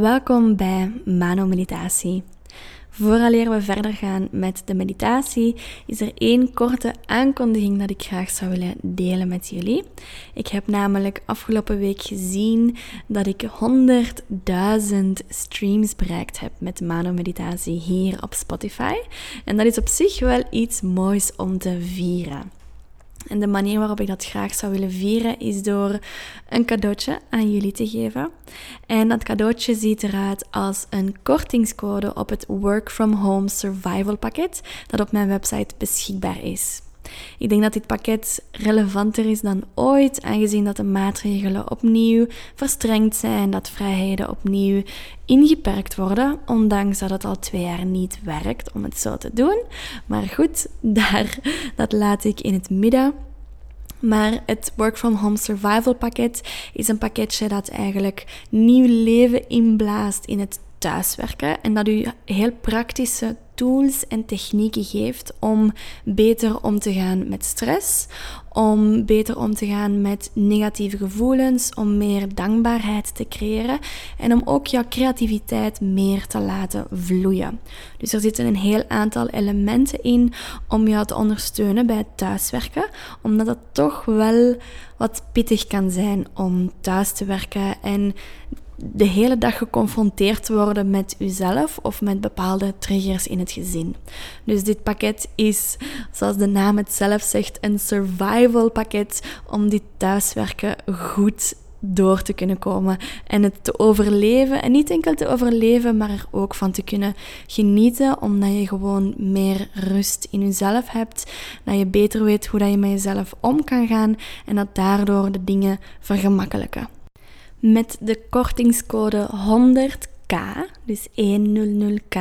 Welkom bij Mano Meditatie. Vooraleer we verder gaan met de meditatie, is er één korte aankondiging dat ik graag zou willen delen met jullie. Ik heb namelijk afgelopen week gezien dat ik 100.000 streams bereikt heb met Mano Meditatie hier op Spotify. En dat is op zich wel iets moois om te vieren. En de manier waarop ik dat graag zou willen vieren is door een cadeautje aan jullie te geven. En dat cadeautje ziet eruit als een kortingscode op het Work from Home Survival pakket dat op mijn website beschikbaar is. Ik denk dat dit pakket relevanter is dan ooit, aangezien dat de maatregelen opnieuw verstrengd zijn, dat vrijheden opnieuw ingeperkt worden, ondanks dat het al twee jaar niet werkt om het zo te doen. Maar goed, daar, dat laat ik in het midden. Maar het Work from Home Survival pakket is een pakketje dat eigenlijk nieuw leven inblaast in het thuiswerken en dat u heel praktische tools en technieken geeft om beter om te gaan met stress, om beter om te gaan met negatieve gevoelens, om meer dankbaarheid te creëren en om ook jouw creativiteit meer te laten vloeien. Dus er zitten een heel aantal elementen in om jou te ondersteunen bij het thuiswerken, omdat het toch wel wat pittig kan zijn om thuis te werken en de hele dag geconfronteerd worden met uzelf of met bepaalde triggers in het gezin. Dus dit pakket is, zoals de naam het zelf zegt, een survival pakket om dit thuiswerken goed door te kunnen komen en het te overleven. En niet enkel te overleven, maar er ook van te kunnen genieten, omdat je gewoon meer rust in jezelf hebt, dat je beter weet hoe dat je met jezelf om kan gaan en dat daardoor de dingen vergemakkelijken. Met de kortingscode 100k, dus 100k,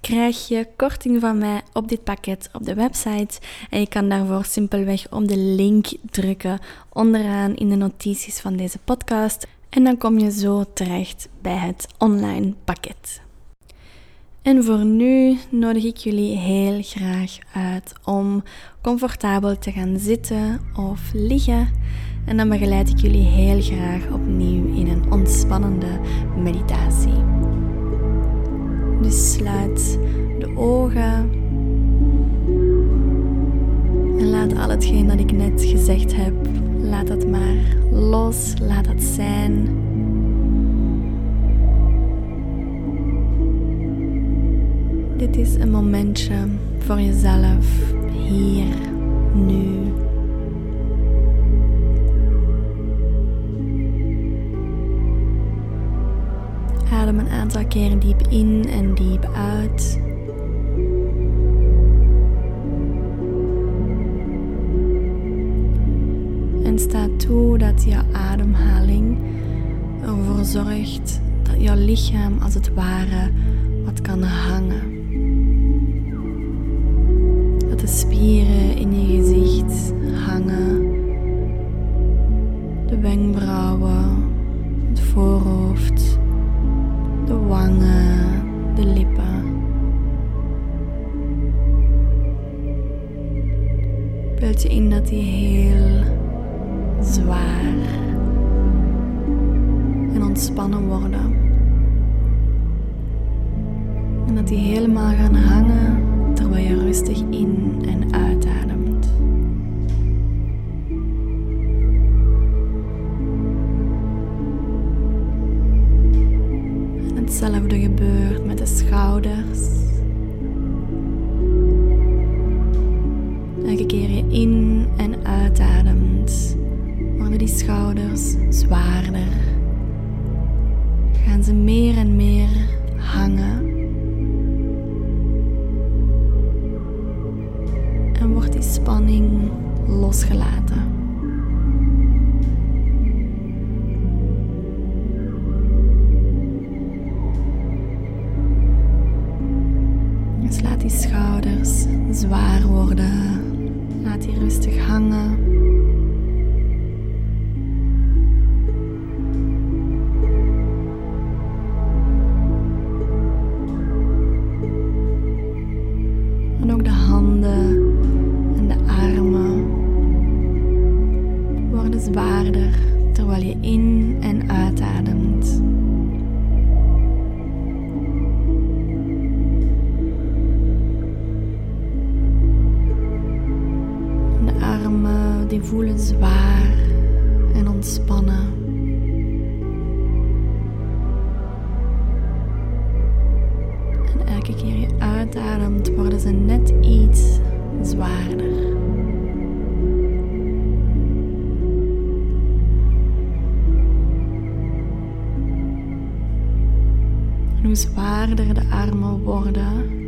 krijg je korting van mij op dit pakket op de website. En je kan daarvoor simpelweg op de link drukken onderaan in de notities van deze podcast. En dan kom je zo terecht bij het online pakket. En voor nu nodig ik jullie heel graag uit om comfortabel te gaan zitten of liggen. En dan begeleid ik jullie heel graag opnieuw in een ontspannende meditatie. Dus sluit de ogen. En laat al hetgeen dat ik net gezegd heb, laat dat maar los, laat dat zijn. Dit is een momentje voor jezelf, hier, nu. Keren diep in en diep uit. En sta toe dat jouw ademhaling ervoor zorgt dat jouw lichaam als het ware wat kan hangen. Dat de spieren je in dat die heel zwaar en ontspannen worden. En dat die helemaal gaan hangen terwijl je rustig in en En elke keer je uitademt, worden ze net iets zwaarder. En hoe zwaarder de armen worden,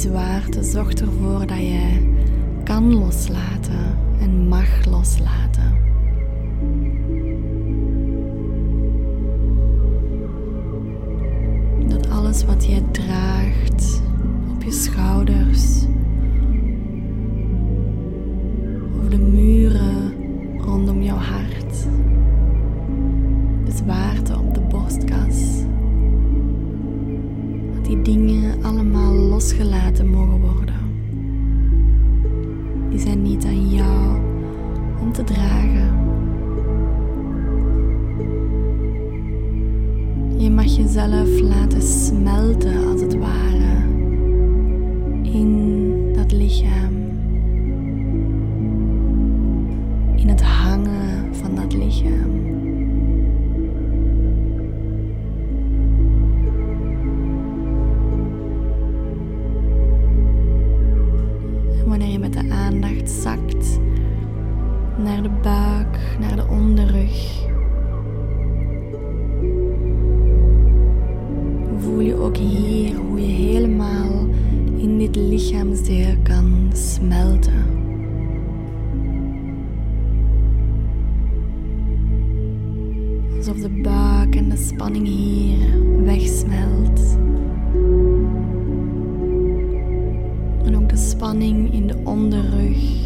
zwaarte zorgt ervoor dat je kan loslaten en mag loslaten. Dat alles wat jij draagt op je schouders, over de muren rondom jouw hart, allemaal losgelaten mogen naar de buik, naar de onderrug, voel je ook hier hoe je helemaal in dit lichaamsdeel kan smelten. Alsof de buik en de spanning hier wegsmelt. En ook de spanning in de onderrug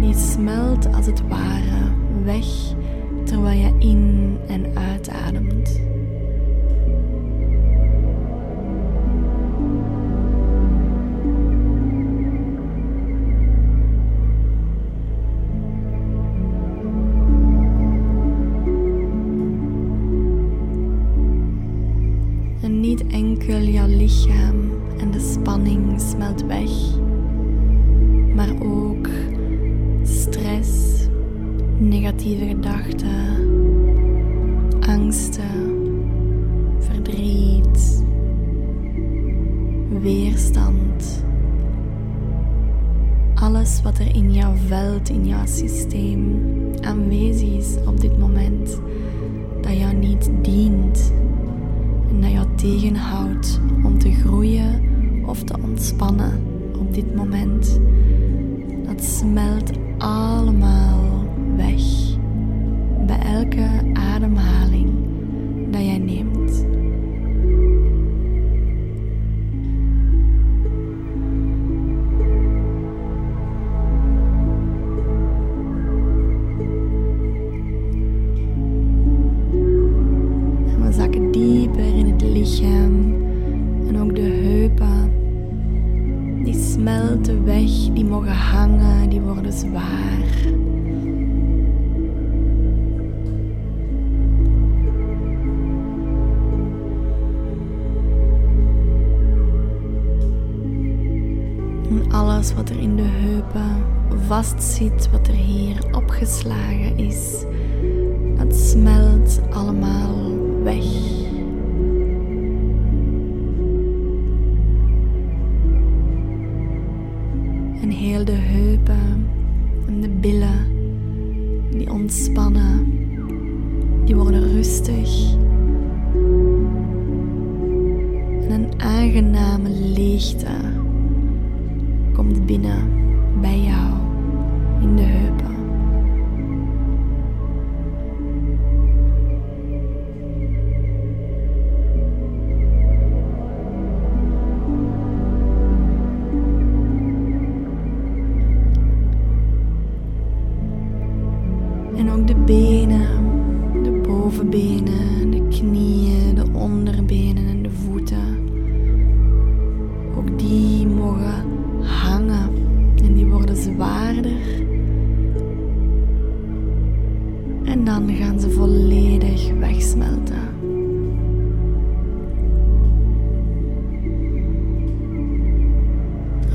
die smelt als het ware weg terwijl je in en uitademt. Weerstand. Alles wat er in jouw veld, in jouw systeem aanwezig is op dit moment, dat jou niet dient en dat jou tegenhoudt om te groeien of te ontspannen op dit moment. Dat smelt allemaal weg bij elke ademhaling dat jij neemt. Wat er hier opgeslagen is, dat smelt allemaal weg.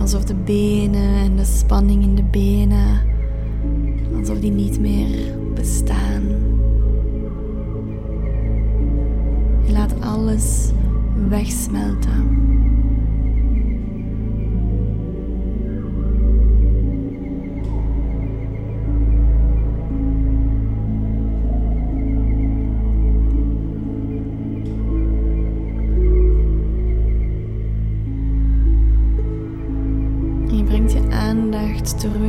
Alsof de benen en de spanning in de benen, alsof die niet meer bestaan. Je laat alles wegsmelten. te remercie.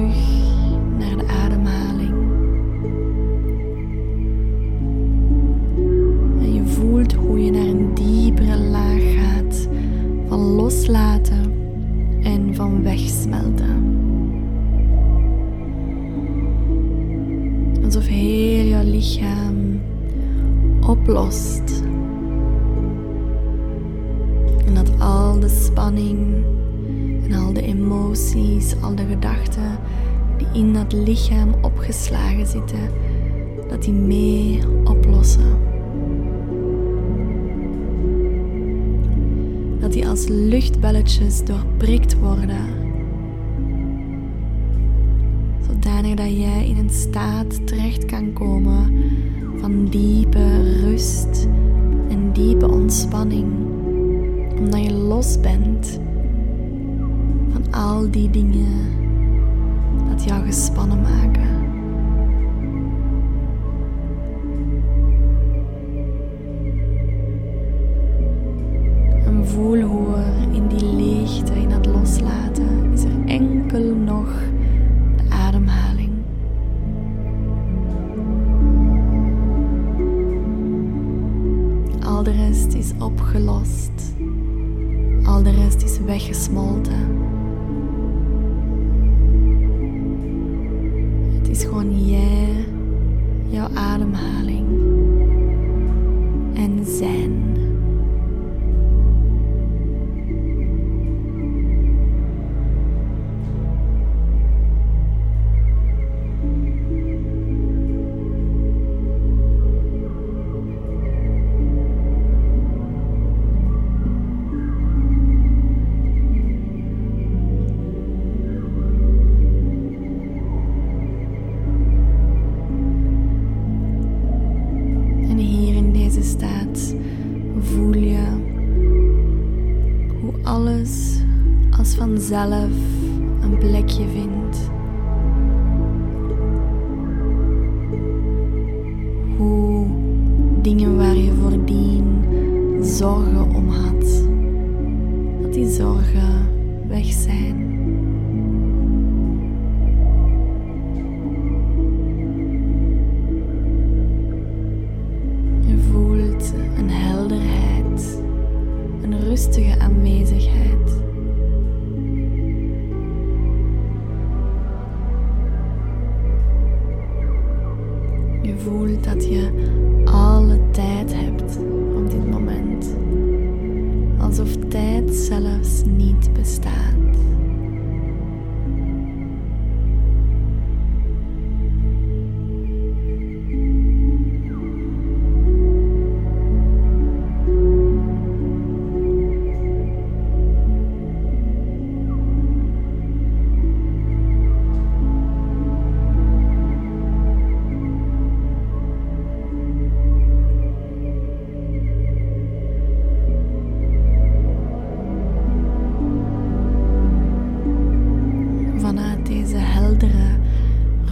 het lichaam opgeslagen zitten, dat die mee oplossen. Dat die als luchtbelletjes doorprikt worden zodanig dat jij in een staat terecht kan komen van diepe rust en diepe ontspanning, omdat je los bent van al die dingen het jou gespannen maken. En voel zorgen om had, dat die zorgen weg zijn. zelfs niet bestaat.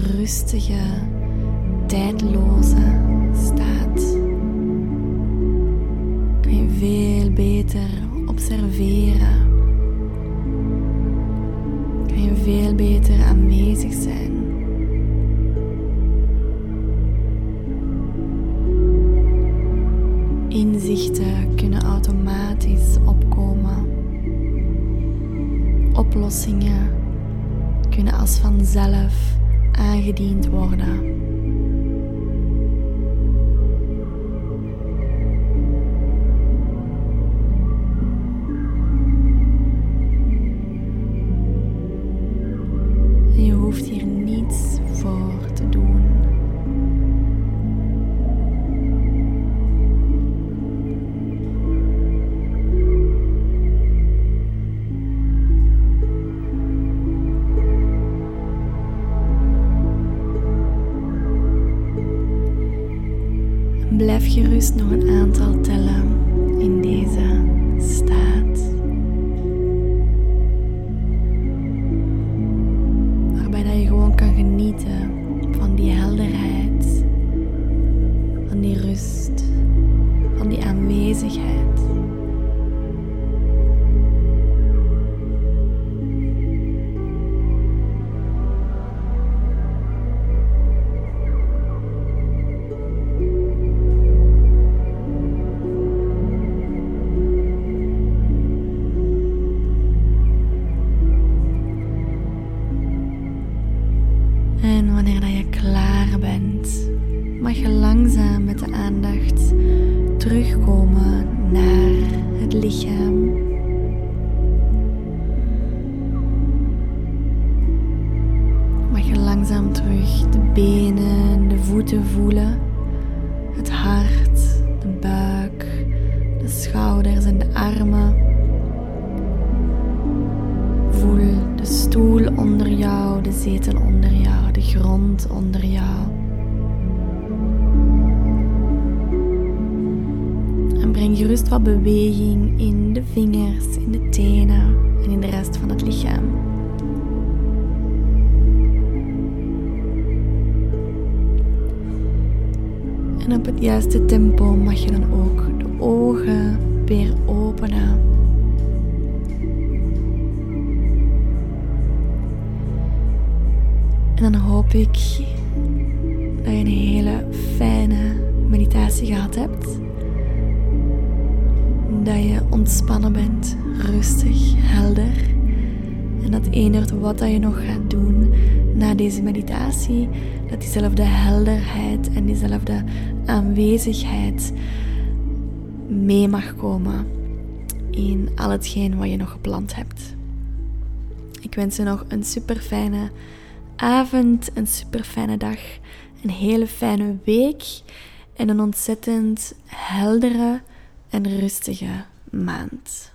rustige, tijdloze staat. Kun je veel beter observeren. Kun je veel beter aanwezig zijn. Inzichten kunnen automatisch opkomen. Oplossingen kunnen als vanzelf aangediend worden. En wanneer dat je klaar bent, mag je langzaam met de aandacht terugkomen naar het lichaam. Gerust wat beweging in de vingers, in de tenen en in de rest van het lichaam. En op het juiste tempo mag je dan ook de ogen weer openen. En dan hoop ik dat je een hele fijne meditatie gehad hebt. Dat je ontspannen bent, rustig, helder. En dat eender wat dat je nog gaat doen na deze meditatie, dat diezelfde helderheid en diezelfde aanwezigheid mee mag komen in al hetgeen wat je nog gepland hebt. Ik wens je nog een super fijne avond, een super fijne dag, een hele fijne week en een ontzettend heldere en rustige maand.